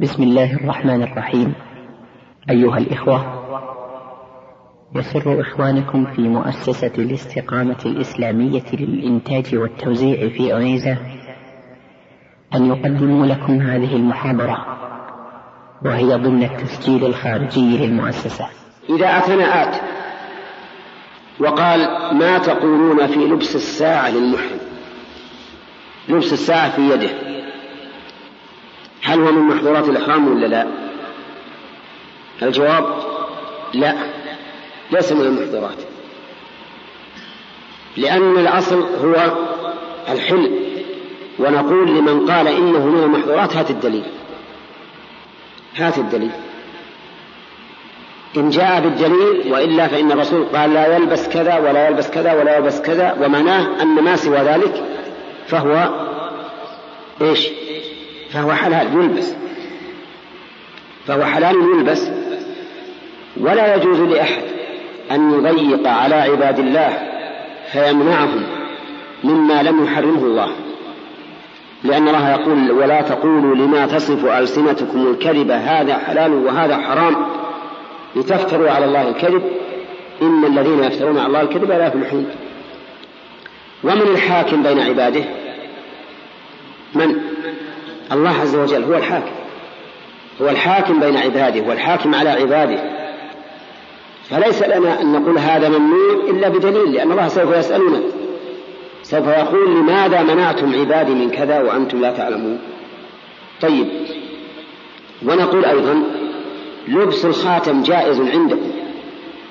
بسم الله الرحمن الرحيم. أيها الإخوة يسر إخوانكم في مؤسسة الاستقامة الإسلامية للإنتاج والتوزيع في أنيزة أن يقدموا لكم هذه المحاضرة وهي ضمن التسجيل الخارجي للمؤسسة. إذا أتنا آت وقال ما تقولون في لبس الساعة للمحرم؟ لبس الساعة في يده. هل هو من محظورات الإحرام ولا لا؟ الجواب لا ليس من المحظورات. لأن الأصل هو الحل ونقول لمن قال إنه من المحظورات هات الدليل. هات الدليل. إن جاء بالدليل وإلا فإن الرسول قال لا يلبس كذا ولا يلبس كذا ولا يلبس كذا ومعناه أن ما سوى ذلك فهو إيش؟ فهو حلال يلبس. فهو حلال يلبس. ولا يجوز لأحد أن يضيق على عباد الله فيمنعهم مما لم يحرمه الله. لأن الله يقول ولا تقولوا لما تصف ألسنتكم الكذب هذا حلال وهذا حرام. لتفتروا على الله الكذب. إن الذين يفترون على الله الكذب لا يفلحون. ومن الحاكم بين عباده؟ من؟ الله عز وجل هو الحاكم. هو الحاكم بين عباده والحاكم على عباده. فليس لنا أن نقول هذا ممنوع إلا بدليل لأن الله سوف يسألنا. سوف يقول لماذا منعتم عبادي من كذا وأنتم لا تعلمون؟ طيب. ونقول أيضا لبس الخاتم جائز عندكم.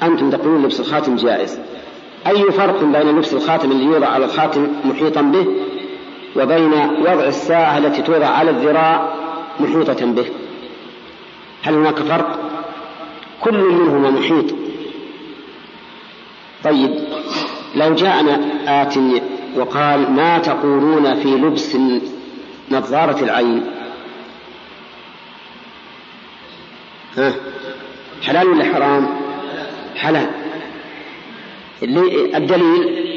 أنتم تقولون لبس الخاتم جائز. أي فرق بين لبس الخاتم اللي يوضع على الخاتم محيطا به وبين وضع الساعة التي توضع على الذراع محيطة به. هل هناك فرق؟ كل منهما محيط. طيب لو جاءنا آت وقال ما تقولون في لبس نظارة العين؟ ها؟ حلال ولا حرام؟ حلال. الدليل؟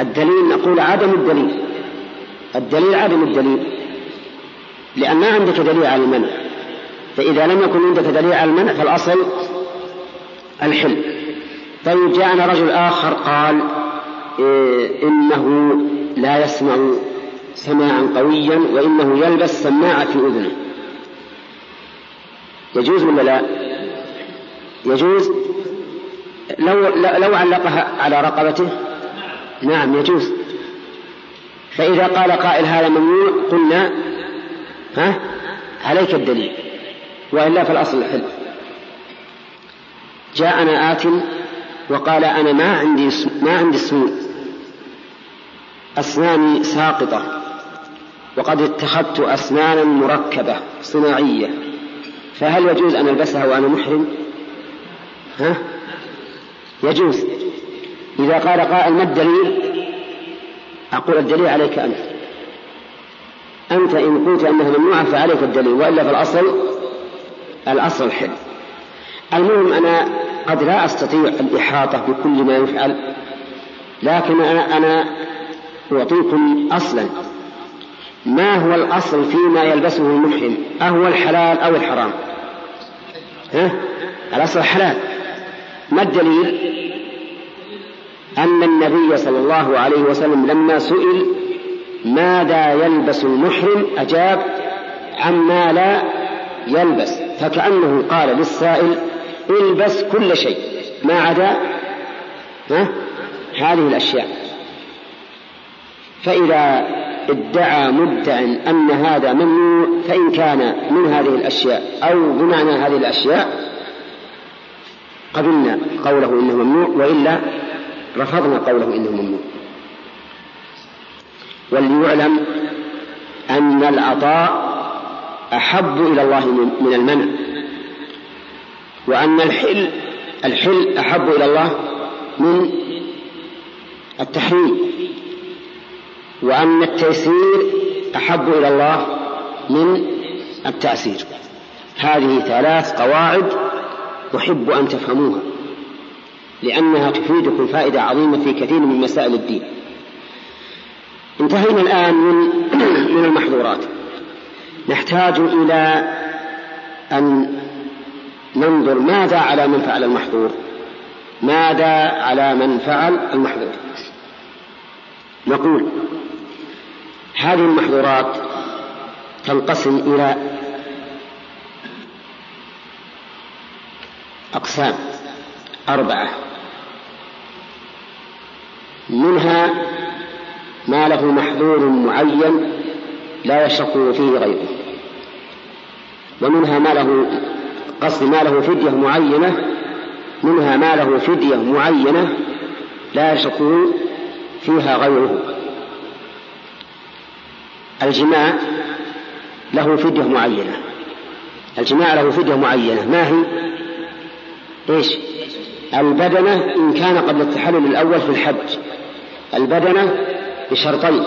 الدليل نقول عدم الدليل. الدليل عدم الدليل. لأن ما عندك دليل على المنع. فإذا لم يكن عندك دليل على المنع فالأصل الحل. طيب جاءنا رجل آخر قال إيه إنه لا يسمع سماعا قويا وإنه يلبس سماعة في أذنه. يجوز ولا لا؟ يجوز. لو لو علقها على رقبته نعم يجوز. فإذا قال قائل هذا ممنوع قلنا ها؟ عليك الدليل. وإلا فالأصل الحل جاءنا آت وقال أنا ما عندي ما عندي سموم أسناني ساقطة. وقد اتخذت أسنانا مركبة صناعية. فهل يجوز أن ألبسها وأنا محرم؟ ها؟ يجوز. إذا قال قائل ما الدليل؟ أقول الدليل عليك أنت أنت إن قلت أنها ممنوعة فعليك الدليل وإلا فالأصل الأصل الحل المهم أنا قد لا أستطيع الإحاطة بكل ما يفعل لكن أنا, أنا أعطيكم أصلا. ما هو الأصل فيما يلبسه المحرم؟ أهو الحلال أو الحرام؟ ها؟ الأصل حلال. ما الدليل؟ أن النبي صلى الله عليه وسلم لما سئل ماذا يلبس المحرم أجاب عما لا يلبس فكأنه قال للسائل البس كل شيء ما عدا ها؟ هذه الأشياء. فإذا ادعى مدع أن هذا ممنوع فإن كان من هذه الأشياء أو بمعنى هذه الأشياء قبلنا قوله إنه ممنوع وإلا رفضنا قوله إنه ممنوع. وليعلم أن العطاء أحب إلى الله من المنع وأن الحل الحل أحب إلى الله من التحريم وأن التيسير أحب إلى الله من التأسير. هذه ثلاث قواعد أحب أن تفهموها. لأنها تفيدكم فائدة عظيمة في كثير من مسائل الدين. انتهينا الآن من من المحظورات. نحتاج إلى أن ننظر ماذا على من فعل المحظور. ماذا على من فعل المحظور. نقول هذه المحظورات تنقسم إلى أقسام. أربعة. منها ما له محظور معين لا يشرك فيه غيره. ومنها ما له قصد ما له فدية معينة منها ما له فدية معينة لا يشرك فيها غيره. الجماع له فدية معينة. الجماع له فدية معينة. ما هي؟ إيش؟ البدنة إن كان قبل التحلل الأول في الحج. البدنة بشرطين.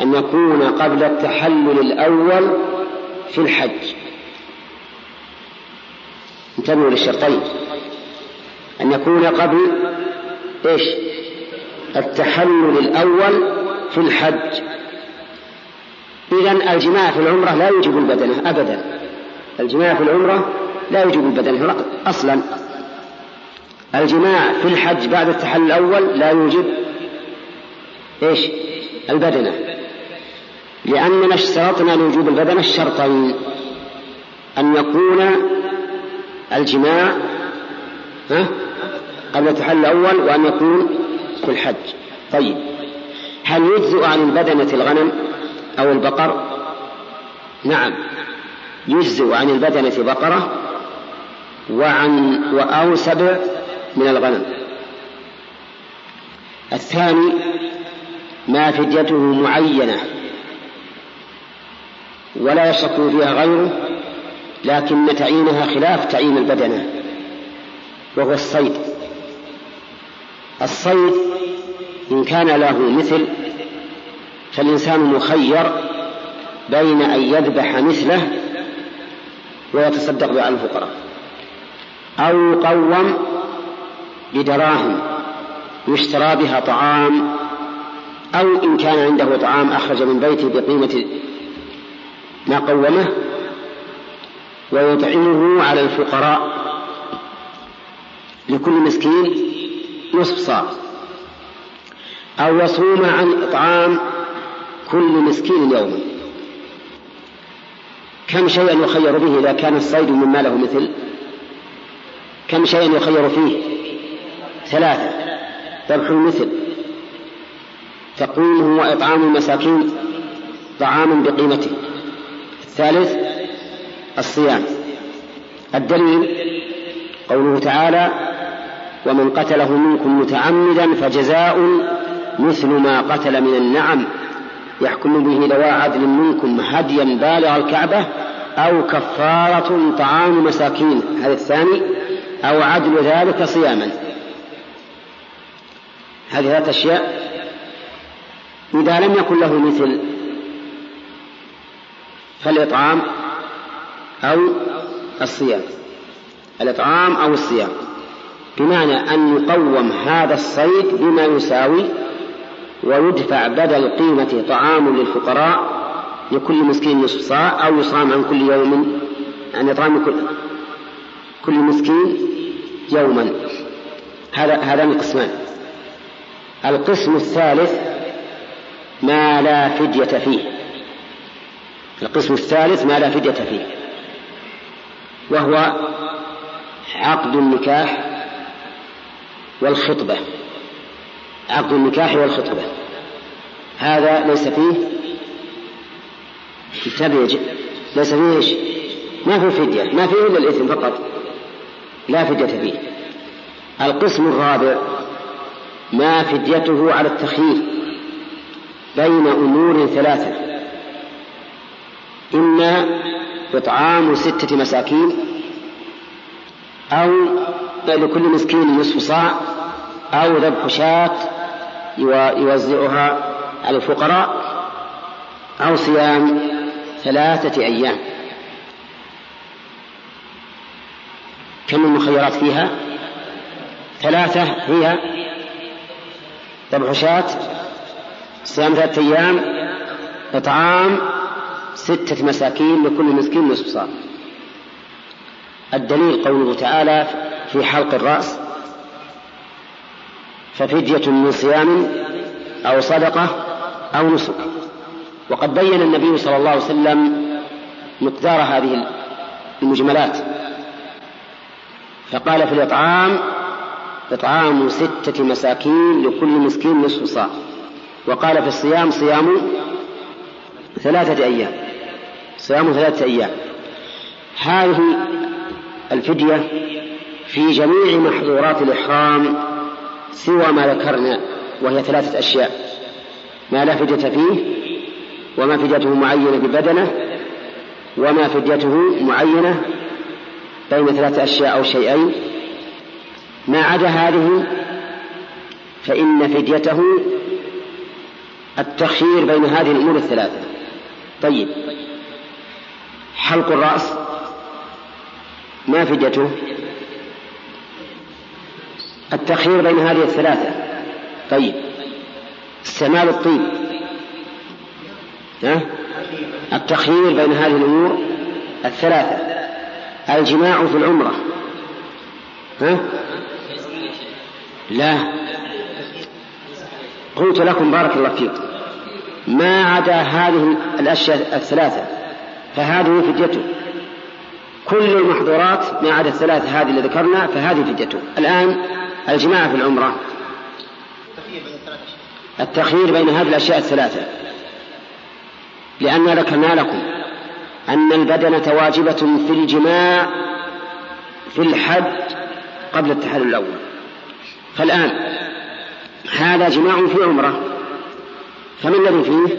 أن يكون قبل التحلل الأول في الحج. انتبهوا للشرطين. أن يكون قبل إيش؟ التحلل الأول في الحج. إذا الجماع في العمرة لا يوجب البدنة أبدا. الجماع في العمرة لا يوجب البدنة أصلا. الجماع في الحج بعد التحلل الأول لا يوجب إيش؟ البدنة. لأننا اشترطنا لوجوب البدنة الشرطين أن يكون الجماع ها؟ قبل التحلل الأول وأن يكون في الحج. طيب. هل يجزئ عن البدنة الغنم أو البقر؟ نعم. يجزئ عن البدنة بقرة وعن أو سبع من الغنم. الثاني ما فديته معينة. ولا يشك فيها غيره لكن تعيينها خلاف تعيين البدنة. وهو الصيد. الصيد إن كان له مثل فالإنسان مخير بين أن يذبح مثله ويتصدق به على الفقراء. أو يقوم بدراهم يشترى بها طعام أو إن كان عنده طعام أخرج من بيته بقيمة ما قومه ويطعمه على الفقراء. لكل مسكين نصف صاع. أو يصوم عن إطعام كل مسكين يوما كم شيئا يخير به إذا كان الصيد مما له مثل؟ كم شيئا يخير فيه؟ ثلاثة. ذبح المثل. تقويمه وإطعام المساكين طعاما بقيمته. الثالث الصيام. الدليل قوله تعالى ومن قتله منكم متعمدا فجزاء مثل ما قتل من النعم. يحكم به ذوى عدل منكم هديا بالغ الكعبة أو كفارة طعام مساكين. هذا الثاني. أو عدل ذلك صياما. هذه ثلاثة أشياء. إذا لم يكن له مثل فالإطعام أو الصيام. الإطعام أو الصيام. بمعنى أن يقوم هذا الصيد بما يساوي ويدفع بدل قيمة طعام للفقراء لكل مسكين نصف صاع أو يصام عن كل يوم عن إطعام كل كل مسكين يوما. هذا هذان القسمان. القسم الثالث ما لا فدية فيه. القسم الثالث ما لا فدية فيه. وهو عقد النكاح والخطبة. عقد النكاح والخطبة. هذا ليس فيه انتبه ليس فيه إيش؟ ما فيه فدية. ما فيه إلا الإثم فقط. لا فدية فيه. القسم الرابع ما فديته على التخيير بين أمور ثلاثة. إما إطعام ستة مساكين أو لكل مسكين نصف صاع أو ذبح شاة يوزعها على الفقراء أو صيام ثلاثة أيام. كم المخيرات فيها؟ ثلاثة هي ذبح شاة صيام ثلاثة أيام إطعام ستة مساكين لكل مسكين نصف صاع. الدليل قوله تعالى في حلق الرأس ففدية من صيام أو صدقة أو نسك. وقد بين النبي صلى الله عليه وسلم مقدار هذه المجملات. فقال في الإطعام إطعام ستة مساكين لكل مسكين نصف صاع. وقال في الصيام صيام ثلاثة أيام. صيام ثلاثة أيام. هذه الفدية في جميع محظورات الإحرام سوى ما ذكرنا وهي ثلاثة أشياء. ما لا فدية فيه وما فديته معينة ببدنه وما فديته معينة بين ثلاثة أشياء أو شيئين. ما عدا هذه فإن فديته التخيير بين هذه الأمور الثلاثة. طيب حلق الرأس ما فديته؟ التخيير بين هذه الثلاثة. طيب استعمال الطيب. ها؟ التخيير بين هذه الأمور الثلاثة. الجماع في العمرة. ها؟ لا. قلت لكم بارك الله فيكم ما عدا هذه الأشياء الثلاثة. فهذه فديته. كل المحظورات ما عدا الثلاثة هذه اللي ذكرنا فهذه فديته. الآن الجماع في العمرة. التخيير بين هذه الأشياء الثلاثة. لأننا ذكرنا لكم. أن البدنة واجبة في الجماع في الحج قبل التحلل الأول. فالآن هذا جماع في عمرة. فما الذي فيه؟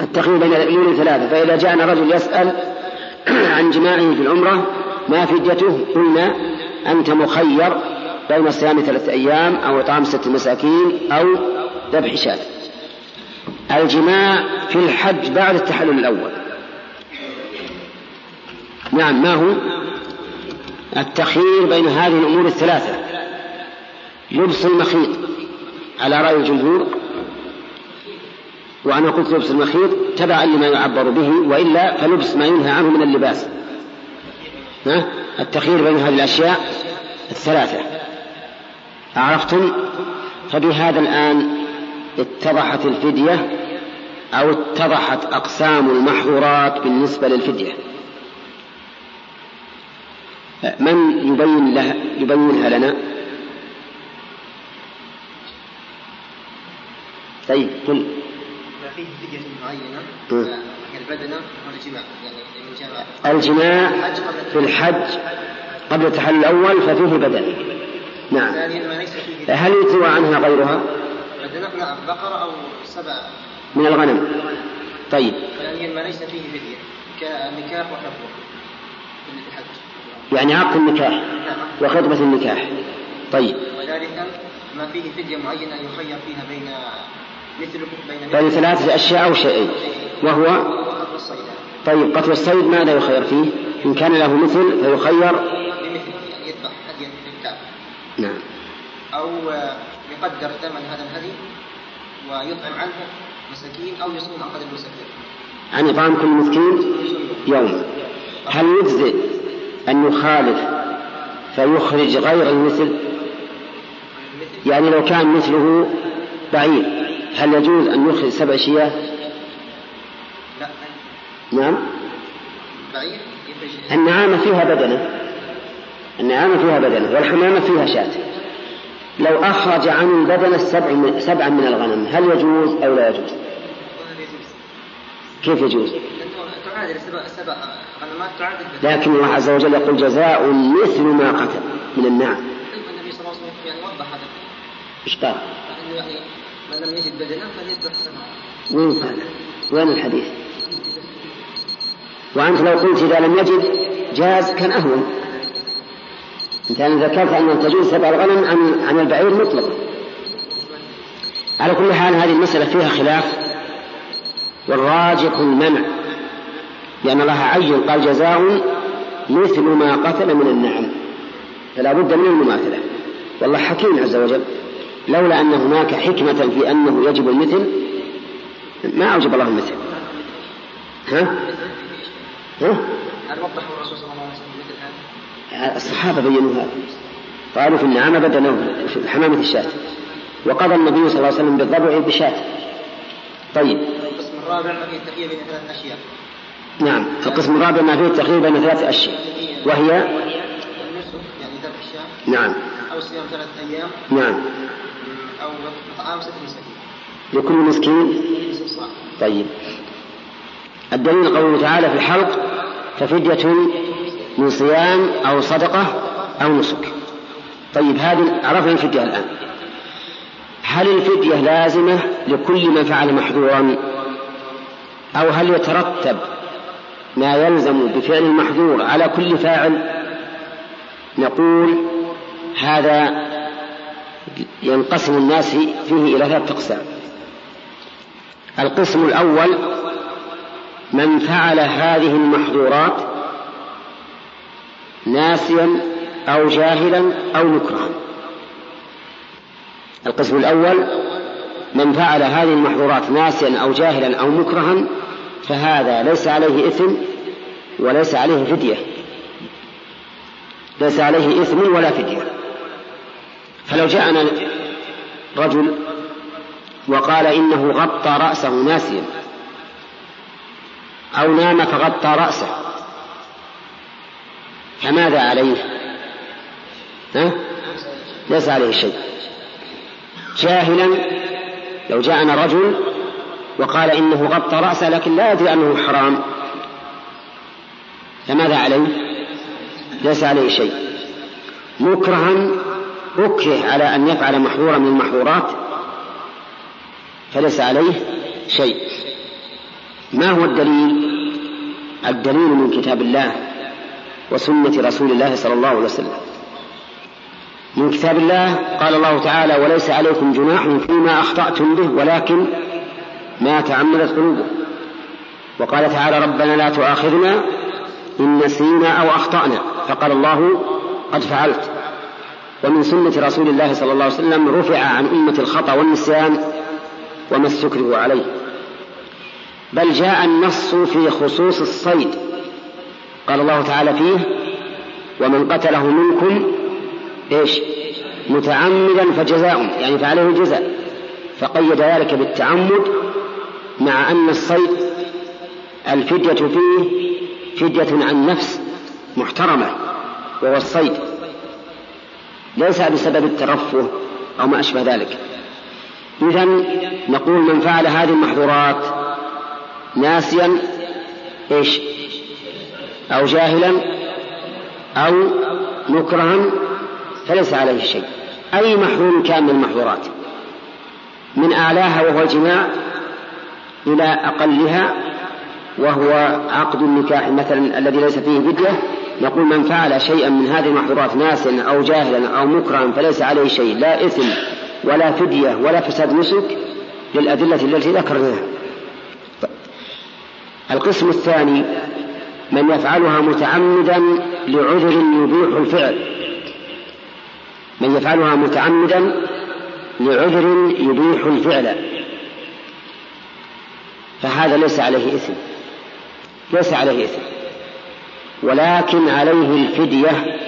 التخيير بين الأمور ثلاثة. فإذا جاءنا رجل يسأل عن جماعة في العمرة ما فديته؟ قلنا أنت مخير بين صيام ثلاثة أيام أو إطعام ستة مساكين أو ذبح شاة. الجماع في الحج بعد التحلل الأول. نعم ما هو؟ التخيير بين هذه الأمور الثلاثة. لبس المخيط. على رأي الجمهور. وأنا قلت لبس المخيط تبعا لما يعبر به وإلا فلبس ما ينهى عنه من اللباس؟ التخيير بين هذه الأشياء الثلاثة. عرفتم؟ فبهذا الآن اتضحت الفدية أو اتضحت أقسام المحظورات بالنسبة للفدية. من يبين لها يبينها لنا؟ طيب قل. ما فيه فدية معينة. البدنة والجماع يعني الجماع في الحج قبل التحلل الأول ففيه بدن نعم. هل يتوى عنها غيرها؟ نعم بقرة أو سبع. من الغنم. طيب. يعني ما ليس فيه فدية كالنكاح وحفظه. الحج يعني عقد النكاح. وخطبة النكاح. طيب. وذلك ما فيه فدية معينة يخير فيها بين مثل بين بين ثلاثة أشياء أو شيئين. وهو قتل الصيد. طيب قتل الصيد ماذا يخير فيه؟ إن كان له مثل فيخير. نعم. أو يقدر ثمن هذا الهدي ويطعم عنه مساكين أو يصوم قدر المساكين. عن إطعام كل مسكين يوم. هل يجزئ أن يخالف فيخرج غير المثل؟ يعني لو كان مثله بعير هل يجوز أن يخرج سبع شياه لا. نعم. النعامة فيها بدنة. النعامة فيها بدنة والحمامة فيها شاة. لو أخرج عن البدنة سبع سبعا من الغنم هل يجوز أو لا يجوز؟ كيف يجوز؟ لكن الله عز وجل يقول جزاء مثل ما قتل من النعم. النبي صلى الله عليه وسلم يعني وضح هذا. إيش قال؟ يعني من لم يجد. وين قال؟ وين الحديث؟ وأنت لو قلت إذا لم يجد جاز كان أهون أنت ذكرت أن تجوز سبع الغنم عن عن البعير مطلقا على كل حال هذه المسألة فيها خلاف والراجح المنع لأن الله عين قال جزاء مثل ما قتل من النعم. فلا بد من المماثلة. والله حكيم عز وجل. لولا أن هناك حكمة في أنه يجب المثل ما أوجب الله المثل. ها؟ ها؟ هل الرسول صلى الله عليه وسلم مثل هذا؟ الصحابة بينوا هذا. قالوا في النعامة بدلوا في حمامة الشاة. وقضى النبي صلى الله عليه وسلم بالضبع بشاة طيب. القسم الرابع فيه التخيير بين ثلاث اشياء نعم. القسم الرابع ما فيه التخيير بين ثلاث أشياء. وهي؟ نعم. أو صيام ثلاث أيام نعم. أو اطعام ست مساكين لكل مسكين؟ طيب. الدليل قوله تعالى في الحلق ففدية من صيام أو صدقة أو نسك. طيب هذه عرفنا الفدية الآن. هل الفدية لازمة لكل من فعل محظورا أو هل يترتب ما يلزم بفعل المحظور على كل فاعل نقول هذا ينقسم الناس فيه إلى ثلاثة أقسام. القسم الأول من فعل هذه المحظورات ناسيا أو جاهلا أو مكرها القسم الأول من فعل هذه المحظورات ناسيا أو جاهلا أو مكرها فهذا ليس عليه إثم وليس عليه فدية ليس عليه إثم ولا فدية فلو جاءنا رجل وقال إنه غطى رأسه ناسيا أو نام فغطى رأسه فماذا عليه؟ ها؟ ليس عليه شيء جاهلا لو جاءنا رجل وقال إنه غطى رأسه لكن لا يدري أنه حرام. فماذا عليه؟ ليس عليه شيء. مكرها أكره على أن يفعل محظورا من المحظورات فليس عليه شيء. ما هو الدليل؟ الدليل من كتاب الله وسنة رسول الله صلى الله عليه وسلم. من كتاب الله قال الله تعالى وليس عليكم جناح فيما أخطأتم به ولكن ما تعمدت قلوبكم وقال تعالى ربنا لا تؤاخذنا إن نسينا أو أخطأنا. فقال الله قد فعلت. ومن سنة رسول الله صلى الله عليه وسلم رفع عن أمة الخطأ والنسيان وما استكرهوا عليه. بل جاء النص في خصوص الصيد. قال الله تعالى فيه ومن قتله منكم إيش؟ متعمدا فجزاء. يعني فعليه الجزاء. فقيد ذلك بالتعمد مع أن الصيد الفدية فيه فدية عن نفس محترمة وهو الصيد. ليس بسبب الترفه أو ما أشبه ذلك. إذا نقول من فعل هذه المحظورات ناسيا إيش؟ أو جاهلا أو مكرها فليس عليه شيء. أي محظور كان من المحظورات؟ من أعلاها وهو الجماع إلى أقلها وهو عقد النكاح مثلا الذي ليس فيه فدية. نقول من فعل شيئا من هذه المحظورات ناسا أو جاهلا أو مكرها فليس عليه شيء لا إثم ولا فدية ولا فساد نسك للأدلة التي ذكرناها. القسم الثاني من يفعلها متعمدا لعذر يبيح الفعل. من يفعلها متعمدا لعذر يبيح الفعل. فهذا ليس عليه إثم. ليس عليه إثم. ولكن عليه الفدية.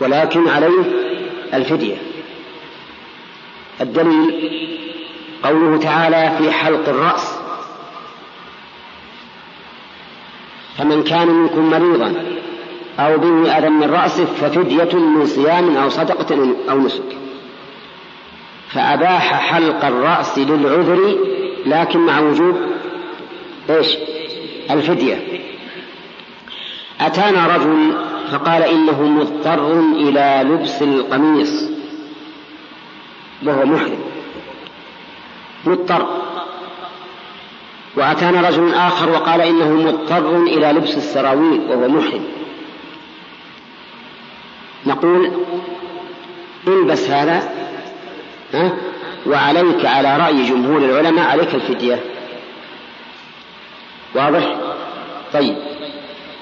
ولكن عليه الفدية. الدليل قوله تعالى في حلق الرأس. فمن كان منكم مريضا أو به أذى من رأسه ففدية من صيام أو صدقة أو نسك. فأباح حلق الرأس للعذر لكن مع وجوب إيش؟ الفدية. أتانا رجل فقال إنه مضطر إلى لبس القميص. وهو محرم. مضطر. وأتانا رجل آخر وقال إنه مضطر إلى لبس السراويل وهو محرم. نقول البس هذا ها؟ وعليك على رأي جمهور العلماء عليك الفدية. واضح؟ طيب.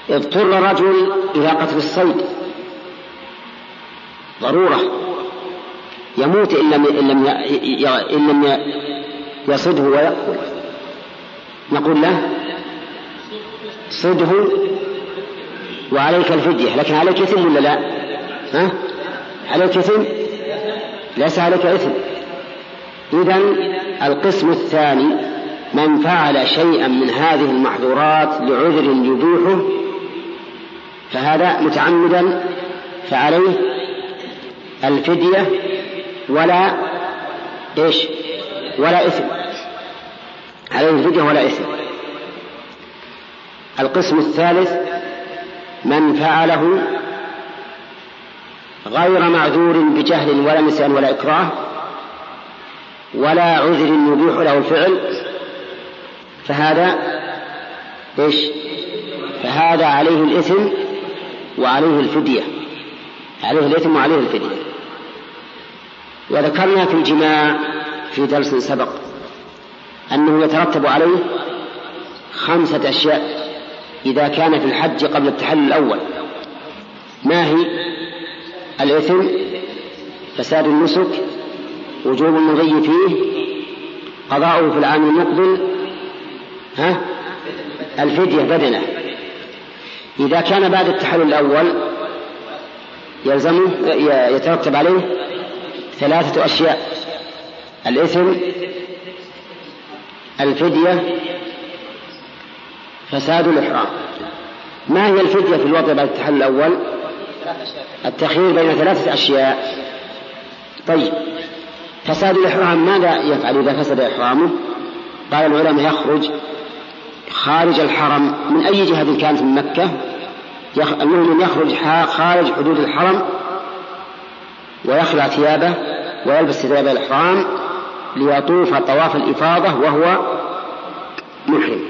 اضطر رجل إلى قتل الصيد. ضرورة. يموت إن لم إن لم إن لم يصده ويأكل نقول له صده وعليك الفدية. لكن عليك إثم ولا لا؟ ها؟ عليك إثم؟ ليس عليك إثم. إذا القسم الثاني من فعل شيئا من هذه المحظورات لعذر يبيحه فهذا متعمدا فعليه الفدية ولا إيش؟ ولا إثم عليه الفدية ولا إثم القسم الثالث من فعله غير معذور بجهل ولا نسيان ولا إكراه ولا عذر يبيح له الفعل فهذا إيش؟ فهذا عليه الإثم وعليه الفدية عليه الإثم وعليه الفدية. وذكرنا في الجماع في درس سبق أنه يترتب عليه خمسة أشياء إذا كان في الحج قبل التحلل الأول. ما هي؟ الإثم فساد النسك وجوب المضي فيه قضاؤه في العام المقبل ها؟ الفدية بدنة. إذا كان بعد التحلل الأول يلزمه يترتب عليه ثلاثة أشياء. الإثم الفدية فساد الإحرام. ما هي الفدية في الوضع بعد التحلل الأول؟ التخيير بين ثلاثة أشياء. طيب. فساد الإحرام ماذا يفعل إذا فسد إحرامه؟ قال العلماء يخرج خارج الحرم. من أي جهة كانت من مكة؟ المؤمن يخرج خارج حدود الحرم ويخلع ثيابه ويلبس ثياب الإحرام ليطوف طواف الإفاضة وهو محرم.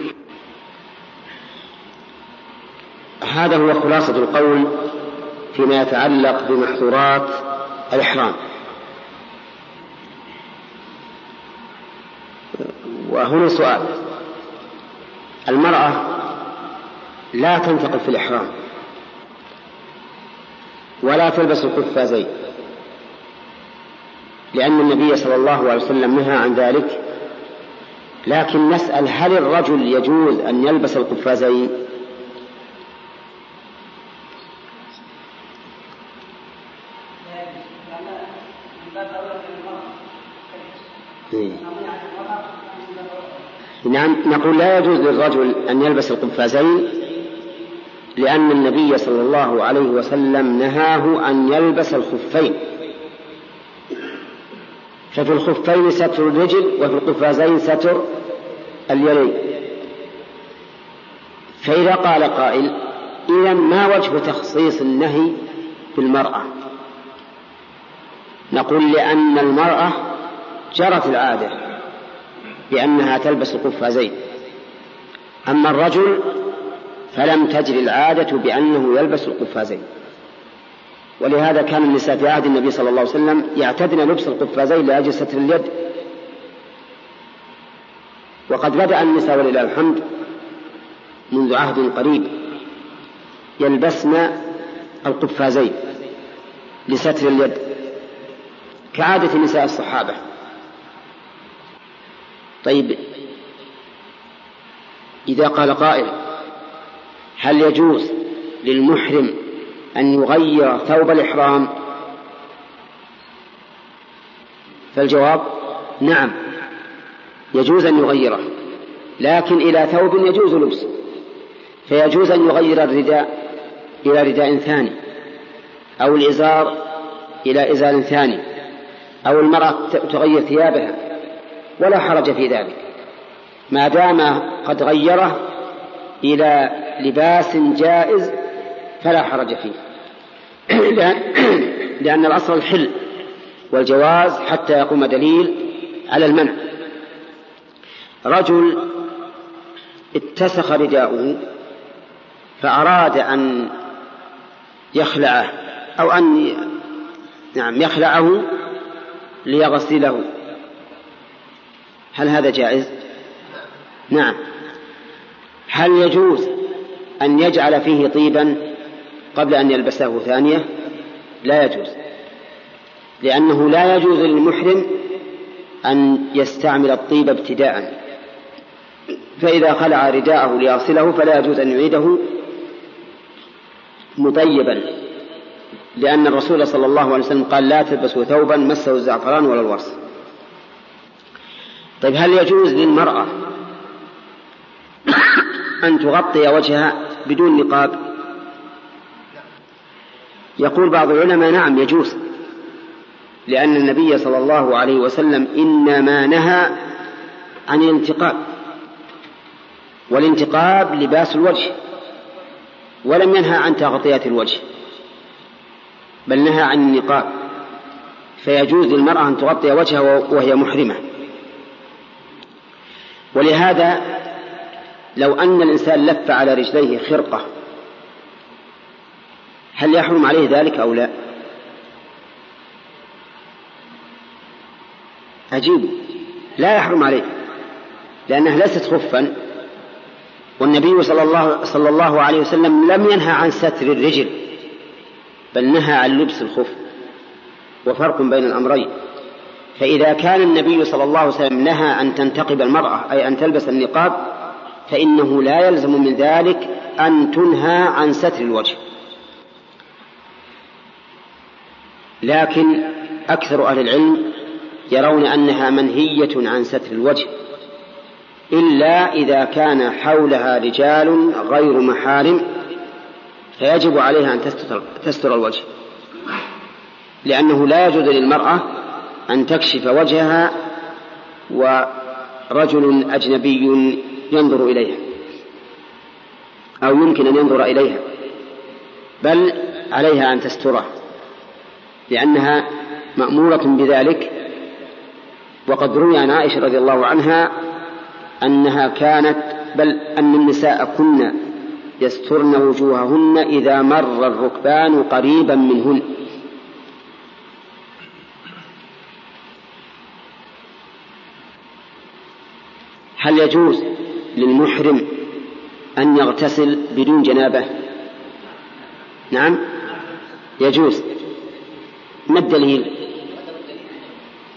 هذا هو خلاصة القول فيما يتعلق بمحظورات الإحرام. وهنا سؤال. المرأة لا تنتقل في الإحرام. ولا تلبس القفازين. لأن النبي صلى الله عليه وسلم نهى عن ذلك. لكن نسأل هل الرجل يجوز أن يلبس القفازين إيه. نعم نقول لا يجوز للرجل أن يلبس القفازين لأن النبي صلى الله عليه وسلم نهاه أن يلبس الخفين. ففي الخفين ستر الرجل وفي القفازين ستر اليدين. فإذا قال قائل إذا ما وجه تخصيص النهي بالمرأة؟ نقول لأن المرأة جرت العادة. بأنها تلبس القفازين. أما الرجل فلم تجري العادة بأنه يلبس القفازين. ولهذا كان النساء في عهد النبي صلى الله عليه وسلم يعتدن لبس القفازين لأجل ستر اليد. وقد بدأ النساء ولله الحمد منذ عهد قريب يلبسن القفازين لستر اليد كعادة نساء الصحابة. طيب إذا قال قائل هل يجوز للمحرم أن يغير ثوب الإحرام؟ فالجواب نعم يجوز أن يغيره لكن إلى ثوب يجوز لبسه فيجوز أن يغير الرداء إلى رداء ثاني أو الإزار إلى إزار ثاني أو المرأة تغير ثيابها. ولا حرج في ذلك. ما دام قد غيره إلى لباس جائز فلا حرج فيه. لأن الأصل الحل والجواز حتى يقوم دليل على المنع. رجل اتسخ رداؤه فأراد أن يخلعه أو أن نعم يخلعه ليغسله. هل هذا جائز؟ نعم. هل يجوز أن يجعل فيه طيبا قبل أن يلبسه ثانية؟ لا يجوز. لأنه لا يجوز للمحرم أن يستعمل الطيب ابتداء. فإذا خلع رداءه ليغسله فلا يجوز أن يعيده مطيبا. لأن الرسول صلى الله عليه وسلم قال لا تلبسوا ثوبا مسه الزعفران ولا الورس. طيب هل يجوز للمرأة أن تغطي وجهها بدون نقاب؟ يقول بعض العلماء نعم يجوز لأن النبي صلى الله عليه وسلم إنما نهى عن الانتقاب والانتقاب لباس الوجه ولم ينهى عن تغطية الوجه بل نهى عن النقاب. فيجوز للمرأة أن تغطي وجهها وهي محرمة. ولهذا لو أن الإنسان لف على رجليه خرقة هل يحرم عليه ذلك أو لا؟ عجيب. لا يحرم عليه لأنها ليست خفا. والنبي صلى الله, صلى الله عليه وسلم لم ينهى عن ستر الرجل بل نهى عن لبس الخف. وفرق بين الأمرين. فإذا كان النبي صلى الله عليه وسلم نهى أن تنتقب المرأة أي أن تلبس النقاب فإنه لا يلزم من ذلك أن تنهى عن ستر الوجه. لكن أكثر أهل العلم يرون أنها منهية عن ستر الوجه إلا إذا كان حولها رجال غير محارم فيجب عليها أن تستر, الوجه. لأنه لا يجوز للمرأة أن تكشف وجهها ورجل أجنبي ينظر إليها أو يمكن أن ينظر إليها بل عليها أن تستره لأنها مأمورة بذلك. وقد روي عن عائشة رضي الله عنها أنها كانت بل أن النساء كن يسترن وجوههن إذا مر الركبان قريبا منهن. هل يجوز للمحرم أن يغتسل بدون جنابة؟ نعم. يجوز. ما الدليل؟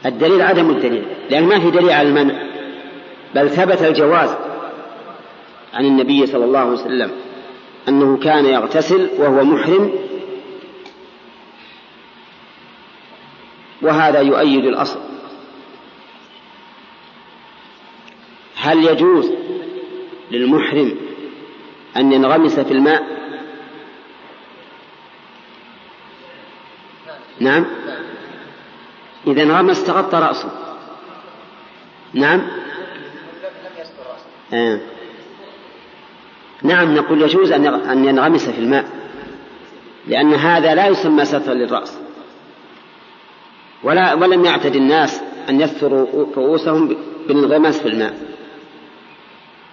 الدليل عدم الدليل لأن ما في دليل على المنع. بل ثبت الجواز عن النبي صلى الله عليه وسلم أنه كان يغتسل وهو محرم. وهذا يؤيد الأصل. هل يجوز للمحرم أن ينغمس في الماء؟ نعم. إذا انغمس تغطى رأسه. نعم. آه. نعم نقول يجوز أن ينغمس في الماء لأن هذا لا يسمى سترا للرأس. ولا ولم يعتد الناس أن يستروا رؤوسهم بالانغماس في الماء.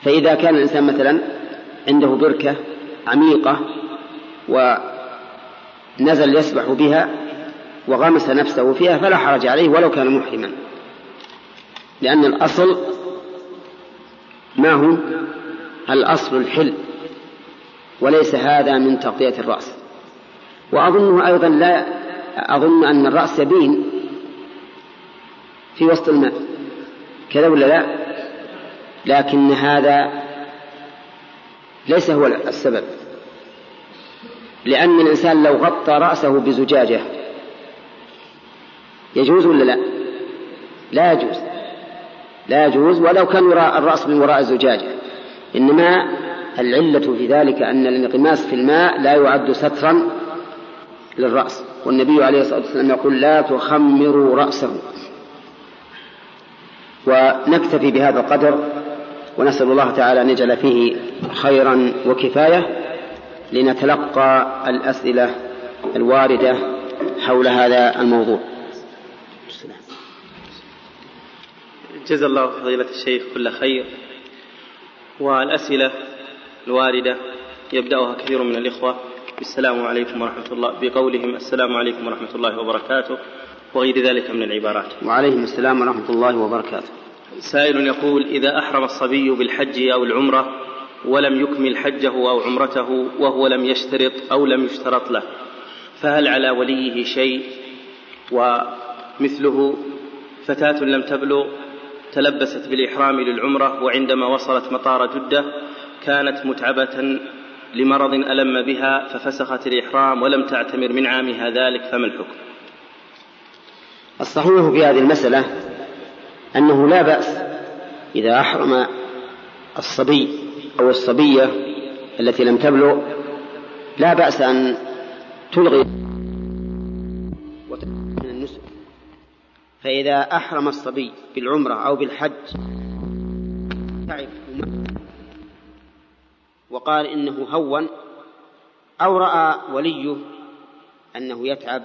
فإذا كان الإنسان مثلا عنده بركة عميقة ونزل يسبح بها وغمس نفسه فيها فلا حرج عليه ولو كان محرما. لأن الأصل ما هو؟ الأصل الحل وليس هذا من تغطية الرأس. وأظنه أيضا لا أظن أن الرأس يبين في وسط الماء كذا ولا لا؟ لكن هذا ليس هو السبب. لأن الإنسان لو غطى رأسه بزجاجة يجوز ولا لا؟ لا يجوز. لا يجوز ولو كان وراء الرأس من وراء الزجاجة. إنما العلة في ذلك أن الانغماس في الماء لا يعد سترا للرأس. والنبي عليه الصلاة والسلام يقول لا تخمروا رأسه. ونكتفي بهذا القدر ونسأل الله تعالى أن يجعل فيه خيرا وكفاية لنتلقى الأسئلة الواردة حول هذا الموضوع. جزا الله فضيلة الشيخ كل خير. والأسئلة الواردة يبدأها كثير من الإخوة. بالسلام عليكم ورحمة الله. بقولهم السلام عليكم ورحمة الله وبركاته. وغير ذلك من العبارات. وعليهم السلام ورحمة الله وبركاته. سائل يقول إذا أحرم الصبي بالحج أو العمرة ولم يكمل حجه أو عمرته وهو لم يشترط أو لم يشترط له فهل على وليه شيء؟ ومثله فتاة لم تبلغ تلبست بالإحرام للعمرة وعندما وصلت مطار جدة كانت متعبة لمرض ألم بها ففسخت الإحرام ولم تعتمر من عامها ذلك فما الحكم؟ الصحيح في هذه المسألة أنه لا بأس إذا أحرم الصبي أو الصبية التي لم تبلغ لا بأس أن تلغي من النسك. فإذا أحرم الصبي بالعمرة أو بالحج تعب وقال إنه هون أو رأى وليه أنه يتعب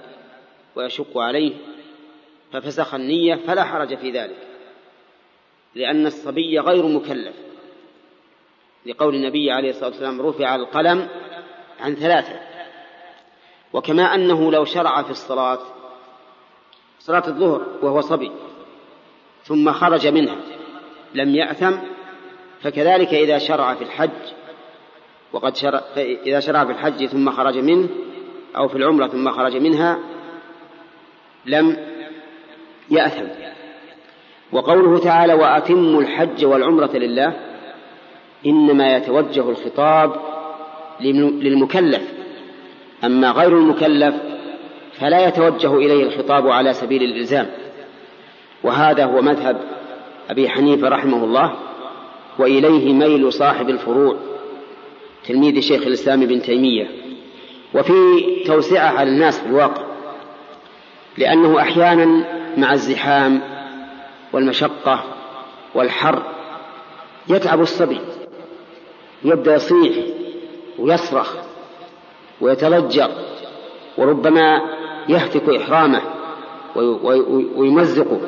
ويشق عليه ففسخ النية فلا حرج في ذلك. لأن الصبي غير مكلف. لقول النبي عليه الصلاة والسلام رفع القلم عن ثلاثة. وكما أنه لو شرع في الصلاة صلاة الظهر وهو صبي ثم خرج منها لم يأثم فكذلك إذا شرع في الحج وقد شرع إذا شرع في الحج ثم خرج منه أو في العمرة ثم خرج منها لم يأثم. وقوله تعالى وأتموا الحج والعمرة لله إنما يتوجه الخطاب للمكلف. أما غير المكلف فلا يتوجه إليه الخطاب على سبيل الإلزام. وهذا هو مذهب أبي حنيفة رحمه الله وإليه ميل صاحب الفروع تلميذ شيخ الإسلام ابن تيمية. وفي توسعة على الناس في الواقع لأنه أحيانا مع الزحام والمشقة والحر يتعب الصبي يبدأ يصيح ويصرخ ويتلجر وربما يهتك إحرامه ويمزقه.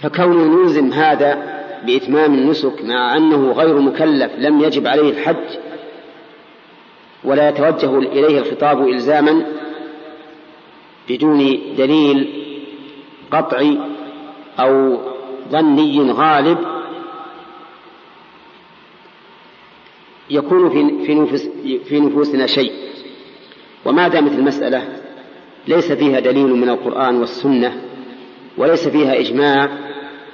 فكون نلزم هذا بإتمام النسك مع أنه غير مكلف لم يجب عليه الحج ولا يتوجه إليه الخطاب إلزاما بدون دليل قطعي أو ظني غالب يكون في في, نفوس في نفوسنا شيء. وما دامت المسألة ليس فيها دليل من القرآن والسنة وليس فيها إجماع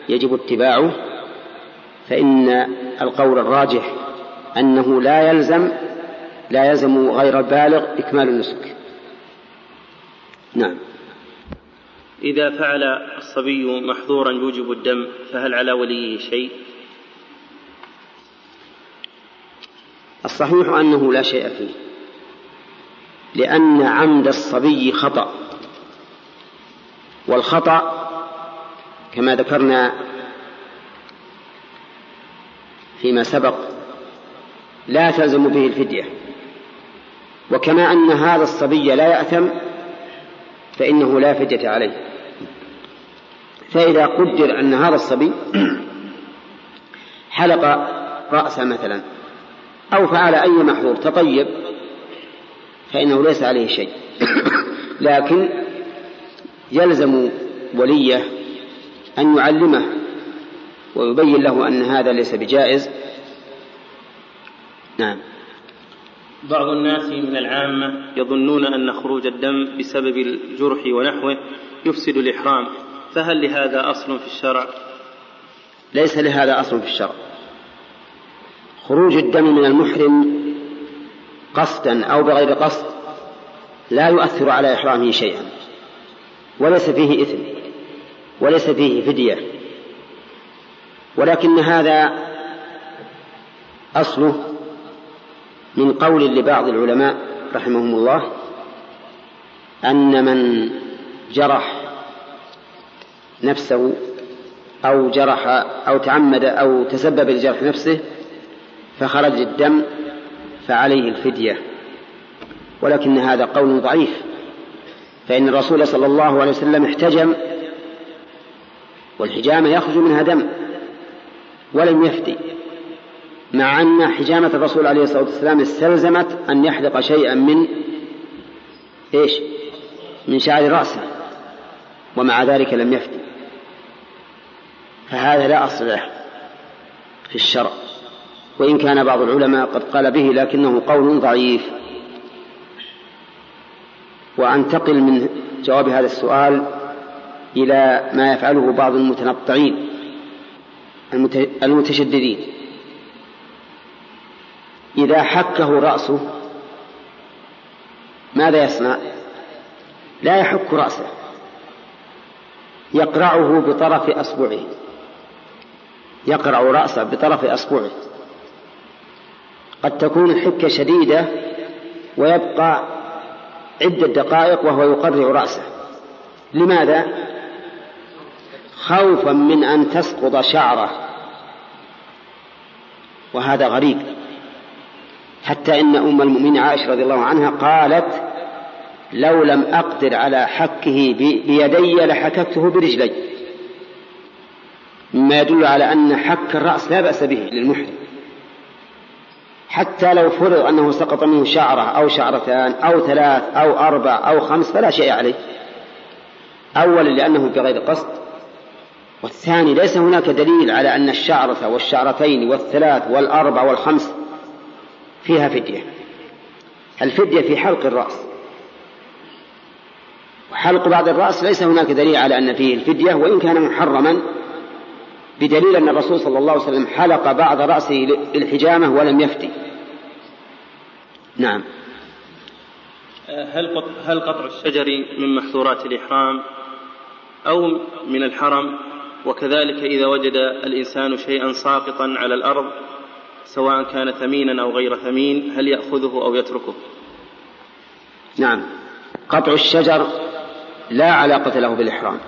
يجب اتباعه فإن القول الراجح أنه لا يلزم لا يلزم غير البالغ إكمال النسك. نعم. إذا فعل الصبي محظورا يوجب الدم فهل على وليه شيء؟ الصحيح أنه لا شيء فيه لأن عمد الصبي خطأ. والخطأ كما ذكرنا فيما سبق لا تلزم به الفدية. وكما أن هذا الصبي لا يأثم فإنه لا فدية عليه. فإذا قدر أن هذا الصبي حلق رأسه مثلا أو فعل أي محظور تطيب فإنه ليس عليه شيء. لكن يلزم وليه أن يعلمه ويبين له أن هذا ليس بجائز. نعم. بعض الناس من العامة يظنون أن خروج الدم بسبب الجرح ونحوه يفسد الإحرام. فهل لهذا أصل في الشرع؟ ليس لهذا أصل في الشرع خروج الدم من المحرم قصدا أو بغير قصد لا يؤثر على إحرامه شيئا وليس فيه إثم وليس فيه فدية ولكن هذا أصله من قول لبعض العلماء رحمهم الله أن من جرح نفسه أو جرح أو تعمد أو تسبب لجرح نفسه فخرج الدم فعليه الفدية. ولكن هذا قول ضعيف فإن الرسول صلى الله عليه وسلم احتجم والحجامة يخرج منها دم ولم يفدي مع أن حجامة الرسول عليه الصلاة والسلام استلزمت أن يحلق شيئا من إيش؟ من شعر رأسه ومع ذلك لم يفدي. فهذا لا أصل له في الشرع وإن كان بعض العلماء قد قال به لكنه قول ضعيف. وأنتقل من جواب هذا السؤال إلى ما يفعله بعض المتنطعين المتشددين. إذا حكه رأسه ماذا يصنع؟ لا يحك رأسه يقرعه بطرف أصبعه. يقرع رأسه بطرف أصبعه قد تكون الحكة شديدة ويبقى عدة دقائق وهو يقرع رأسه. لماذا؟ خوفا من أن تسقط شعره. وهذا غريب. حتى إن أم المؤمنين عائشة رضي الله عنها قالت لو لم أقدر على حكه بيدي لحككته برجلي. مما يدل على أن حك الرأس لا بأس به للمحرم. حتى لو فرض أنه سقط منه شعرة أو شعرتان أو ثلاث أو أربع أو خمس فلا شيء عليه. أولا لأنه بغير قصد. والثاني ليس هناك دليل على أن الشعرة والشعرتين والثلاث والأربع والخمس فيها فدية. الفدية في حلق الرأس. وحلق بعض الرأس ليس هناك دليل على أن فيه الفدية وإن كان محرما بدليل أن الرسول صلى الله عليه وسلم حلق بعض رأسه للحجامة ولم يفتي نعم. هل هل قطع الشجر من محظورات الإحرام أو من الحرم؟ وكذلك إذا وجد الإنسان شيئا ساقطا على الأرض سواء كان ثمينا أو غير ثمين هل يأخذه أو يتركه؟ نعم. قطع الشجر لا علاقة له بالإحرام.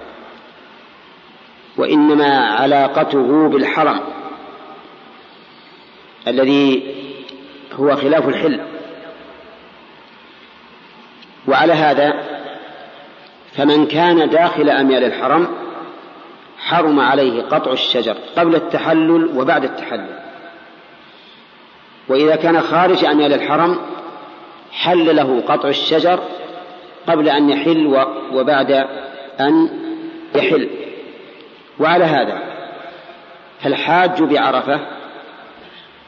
وإنما علاقته بالحرم الذي هو خلاف الحل. وعلى هذا فمن كان داخل أميال الحرم حرم عليه قطع الشجر قبل التحلل وبعد التحلل. وإذا كان خارج أميال الحرم حل له قطع الشجر قبل أن يحل وبعد أن يحل. وعلى هذا فالحاج بعرفة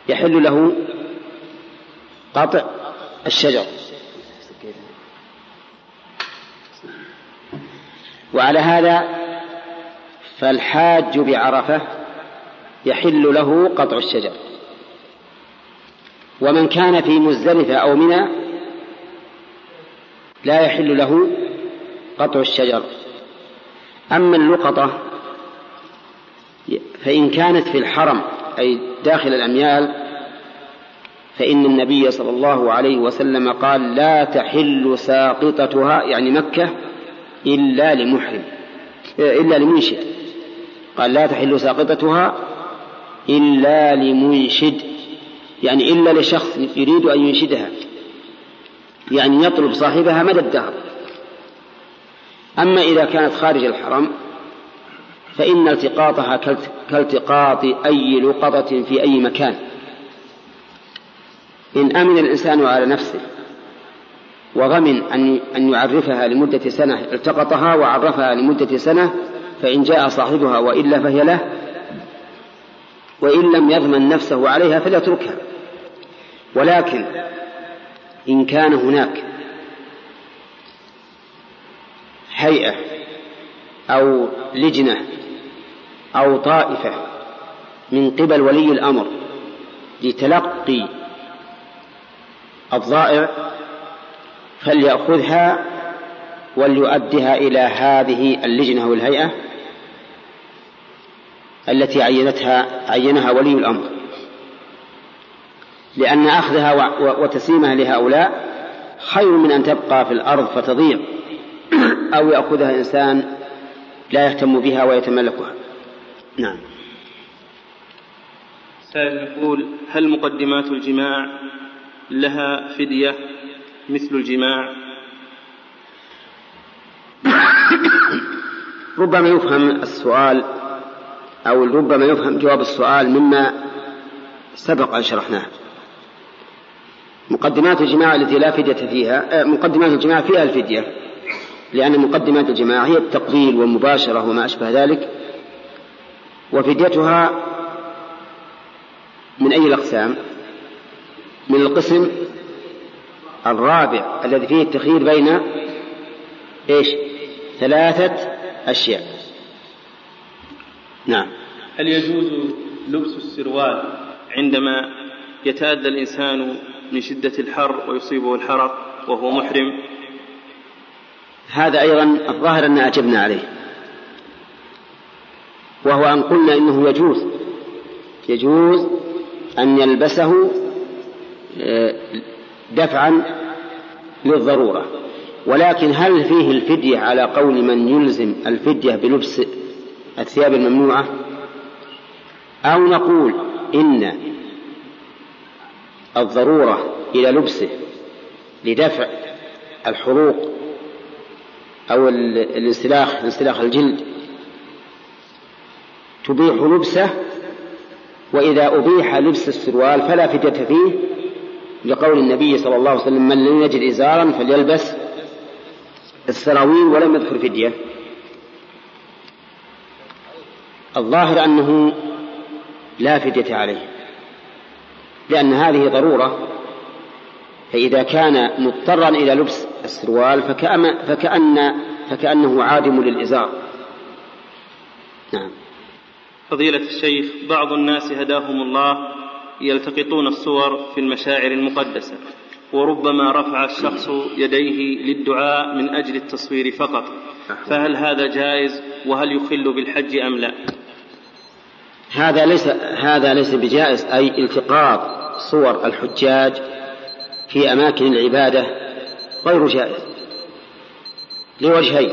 يحل له قطع الشجر. وعلى هذا فالحاج بعرفة يحل له قطع الشجر. ومن كان في مزدلفة أو منى لا يحل له قطع الشجر. أما اللقطة فإن كانت في الحرم أي داخل الأميال فإن النبي صلى الله عليه وسلم قال لا تحل ساقطتها يعني مكة إلا لمحرم إلا لمنشد. قال لا تحل ساقطتها إلا لمنشد. يعني إلا لشخص يريد أن ينشدها يعني يطلب صاحبها مدى الدهر. أما إذا كانت خارج الحرم فإن التقاطها كالتقاط أي لقطة في أي مكان. إن أمن الإنسان على نفسه وغمن أن أن يعرفها لمدة سنة التقطها وعرفها لمدة سنة فإن جاء صاحبها وإلا فهي له وإن لم يضمن نفسه عليها فليتركها. ولكن إن كان هناك هيئة أو لجنة أو طائفة من قبل ولي الأمر لتلقي الضائع فليأخذها وليؤدها إلى هذه اللجنة أو الهيئة التي عينتها عينها ولي الأمر. لأن أخذها وتسليمها لهؤلاء خير من أن تبقى في الأرض فتضيع أو يأخذها إنسان لا يهتم بها ويتملكها. نعم. سائل يقول هل مقدمات الجماع لها فدية مثل الجماع؟ ربما يفهم السؤال أو ربما يفهم جواب السؤال مما سبق أن شرحناه. مقدمات الجماع التي لا فدية فيها آه، مقدمات الجماع فيها الفدية لأن مقدمات الجماع هي التقبيل والمباشرة وما أشبه ذلك. وفديتها من أي الأقسام؟ من القسم الرابع الذي فيه التخيير بين إيش؟ ثلاثة أشياء. نعم. هل يجوز لبس السروال عندما يتأذى الإنسان من شدة الحر ويصيبه الحرق وهو محرم؟ هذا أيضا الظاهر أن أجبنا عليه. وهو أن قلنا إنه يجوز. يجوز أن يلبسه آه، دفعا للضرورة. ولكن هل فيه الفدية على قول من يلزم الفدية بلبس الثياب الممنوعة؟ أو نقول إن الضرورة إلى لبسه لدفع الحروق أو الانسلاخ انسلاخ الجلد تبيح لبسه وإذا أبيح لبس السروال فلا فدية فيه لقول النبي صلى الله عليه وسلم من لم يجد إزارا فليلبس السراويل ولم يذكر فدية. الظاهر أنه لا فدية عليه لأن هذه ضرورة فإذا كان مضطرا إلى لبس السروال فكأن, فكأن فكأنه عادم للإزار. نعم. فضيلة الشيخ بعض الناس هداهم الله يلتقطون الصور في المشاعر المقدسة وربما رفع الشخص يديه للدعاء من أجل التصوير فقط. فهل هذا جائز؟ وهل يخل بالحج أم لا؟ هذا ليس هذا ليس بجائز أي التقاط صور الحجاج في أماكن العبادة غير جائز. لوجهين.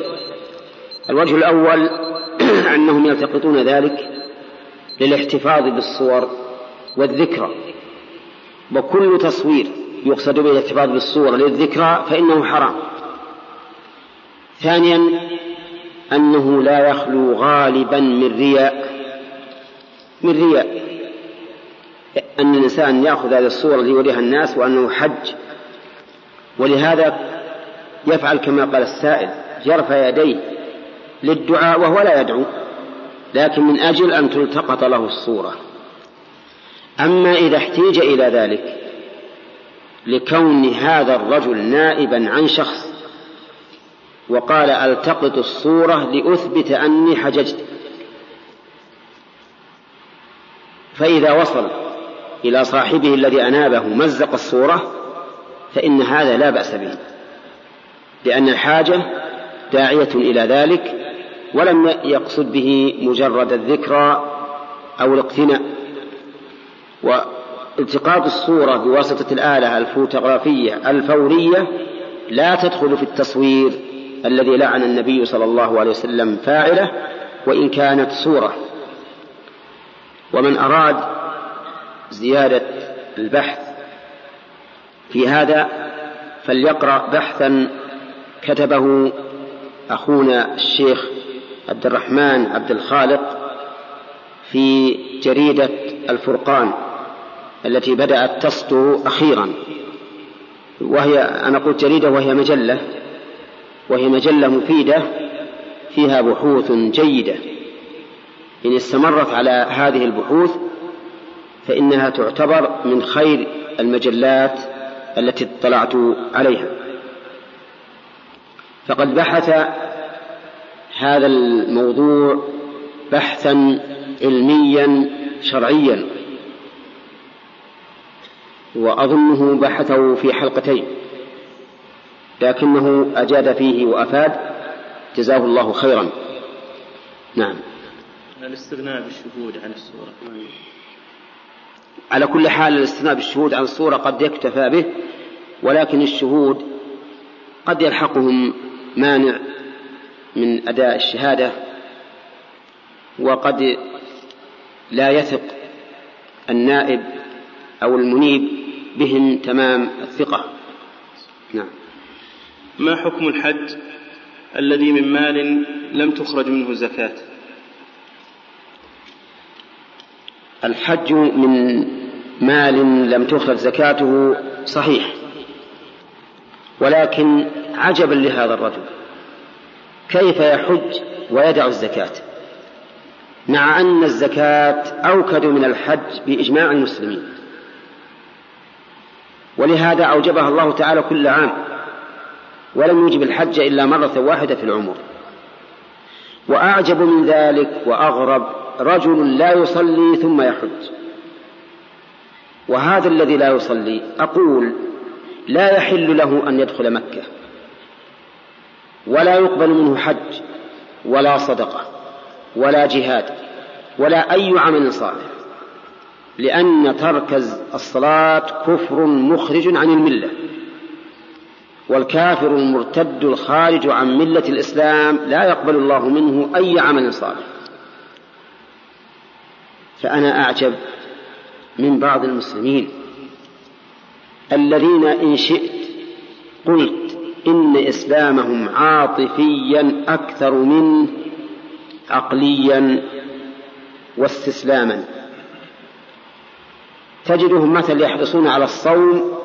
الوجه الأول أنهم يلتقطون ذلك للاحتفاظ بالصور والذكرى. وكل تصوير يقصد به الاحتفاظ بالصور للذكرى فإنه حرام. ثانيا أنه لا يخلو غالبا من رياء. من رياء. أن الإنسان يأخذ هذه الصورة ليريها الناس وأنه حج. ولهذا يفعل كما قال السائل يرفع يديه للدعاء وهو لا يدعو. لكن من أجل أن تلتقط له الصورة. أما إذا احتيج إلى ذلك لكون هذا الرجل نائبا عن شخص وقال ألتقط الصورة لأثبت أني حججت. فإذا وصل إلى صاحبه الذي أنابه مزق الصورة فإن هذا لا بأس به لأن الحاجة داعية إلى ذلك ولم يقصد به مجرد الذكرى أو الاقتناء. والتقاط الصورة بواسطة الآلة الفوتوغرافية الفورية لا تدخل في التصوير الذي لعن النبي صلى الله عليه وسلم فاعله وإن كانت صورة. ومن أراد زيادة البحث في هذا فليقرأ بحثا كتبه أخونا الشيخ عبد الرحمن عبد الخالق في جريدة الفرقان التي بدأت تصدر أخيرا. وهي أنا قلت جريدة وهي مجلة وهي مجلة مفيدة فيها بحوث جيدة. إن استمرت على هذه البحوث فإنها تعتبر من خير المجلات التي اطلعت عليها. فقد بحث هذا الموضوع بحثا علميا شرعيا. وأظنه بحثه في حلقتين. لكنه أجاد فيه وأفاد. جزاه الله خيرا. نعم. الاستغناء بالشهود عن الصورة. على كل حال الاستثناء بالشهود عن الصورة قد يكتفى به ولكن الشهود قد يلحقهم مانع من أداء الشهادة وقد لا يثق النائب أو المنيب بهم تمام الثقة. نعم. ما حكم الحج الذي من مال لم تخرج منه زكاة؟ الحج من مال لم تخرج زكاته صحيح ولكن عجبا لهذا الرجل. كيف يحج ويدع الزكاة. مع أن الزكاة أوكد من الحج بإجماع المسلمين. ولهذا أوجبها الله تعالى كل عام. ولم يوجب الحج إلا مرة واحدة في العمر. وأعجب من ذلك وأغرب رجل لا يصلي ثم يحج. وهذا الذي لا يصلي أقول لا يحل له أن يدخل مكة. ولا يقبل منه حج ولا صدقة ولا جهاد ولا أي عمل صالح لأن ترك الصلاة كفر مخرج عن الملة والكافر المرتد الخارج عن ملة الإسلام لا يقبل الله منه أي عمل صالح. فأنا أعجب من بعض المسلمين الذين إن شئت قلت إن إسلامهم عاطفيا أكثر منه عقليا واستسلاما. تجدهم مثلا يحرصون على الصوم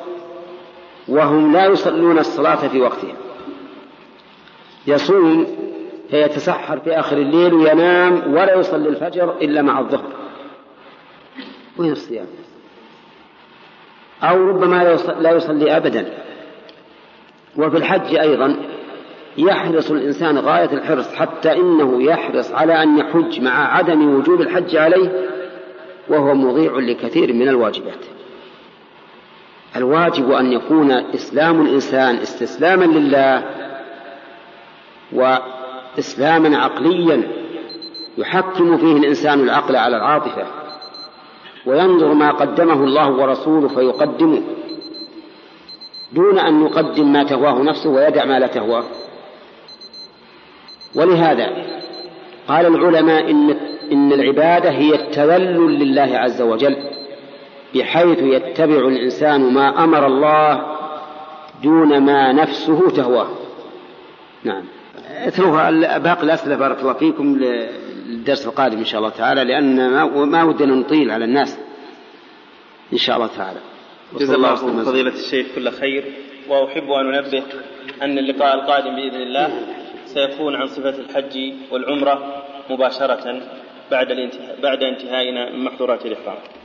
وهم لا يصلون الصلاة في وقتها يصوم فيتسحر في آخر الليل وينام ولا يصلي الفجر إلا مع الظهر وين الصيام أو ربما لا يصلي أبدا. وفي الحج أيضا يحرص الإنسان غاية الحرص حتى إنه يحرص على أن يحج مع عدم وجوب الحج عليه وهو مضيع لكثير من الواجبات. الواجب أن يكون إسلام الإنسان استسلاما لله وإسلاما عقليا يحكم فيه الإنسان العقل على العاطفة وينظر ما قدمه الله ورسوله فيقدمه. دون أن يقدم ما تهواه نفسه ويدع ما لا تهواه. ولهذا قال العلماء إن إن العبادة هي التذلل لله عز وجل بحيث يتبع الإنسان ما أمر الله دون ما نفسه تهواه. نعم. اتركوا باقي الأسئلة بارك الله فيكم للدرس القادم إن شاء الله تعالى لأن ما ودنا نطيل على الناس إن شاء الله تعالى. جزا الله فضيلة الشيخ كل خير. وأحب أن أنبه أن اللقاء القادم بإذن الله سيكون عن صفة الحج والعمرة مباشرة بعد الانتهاء بعد انتهائنا من محظورات الإحرام.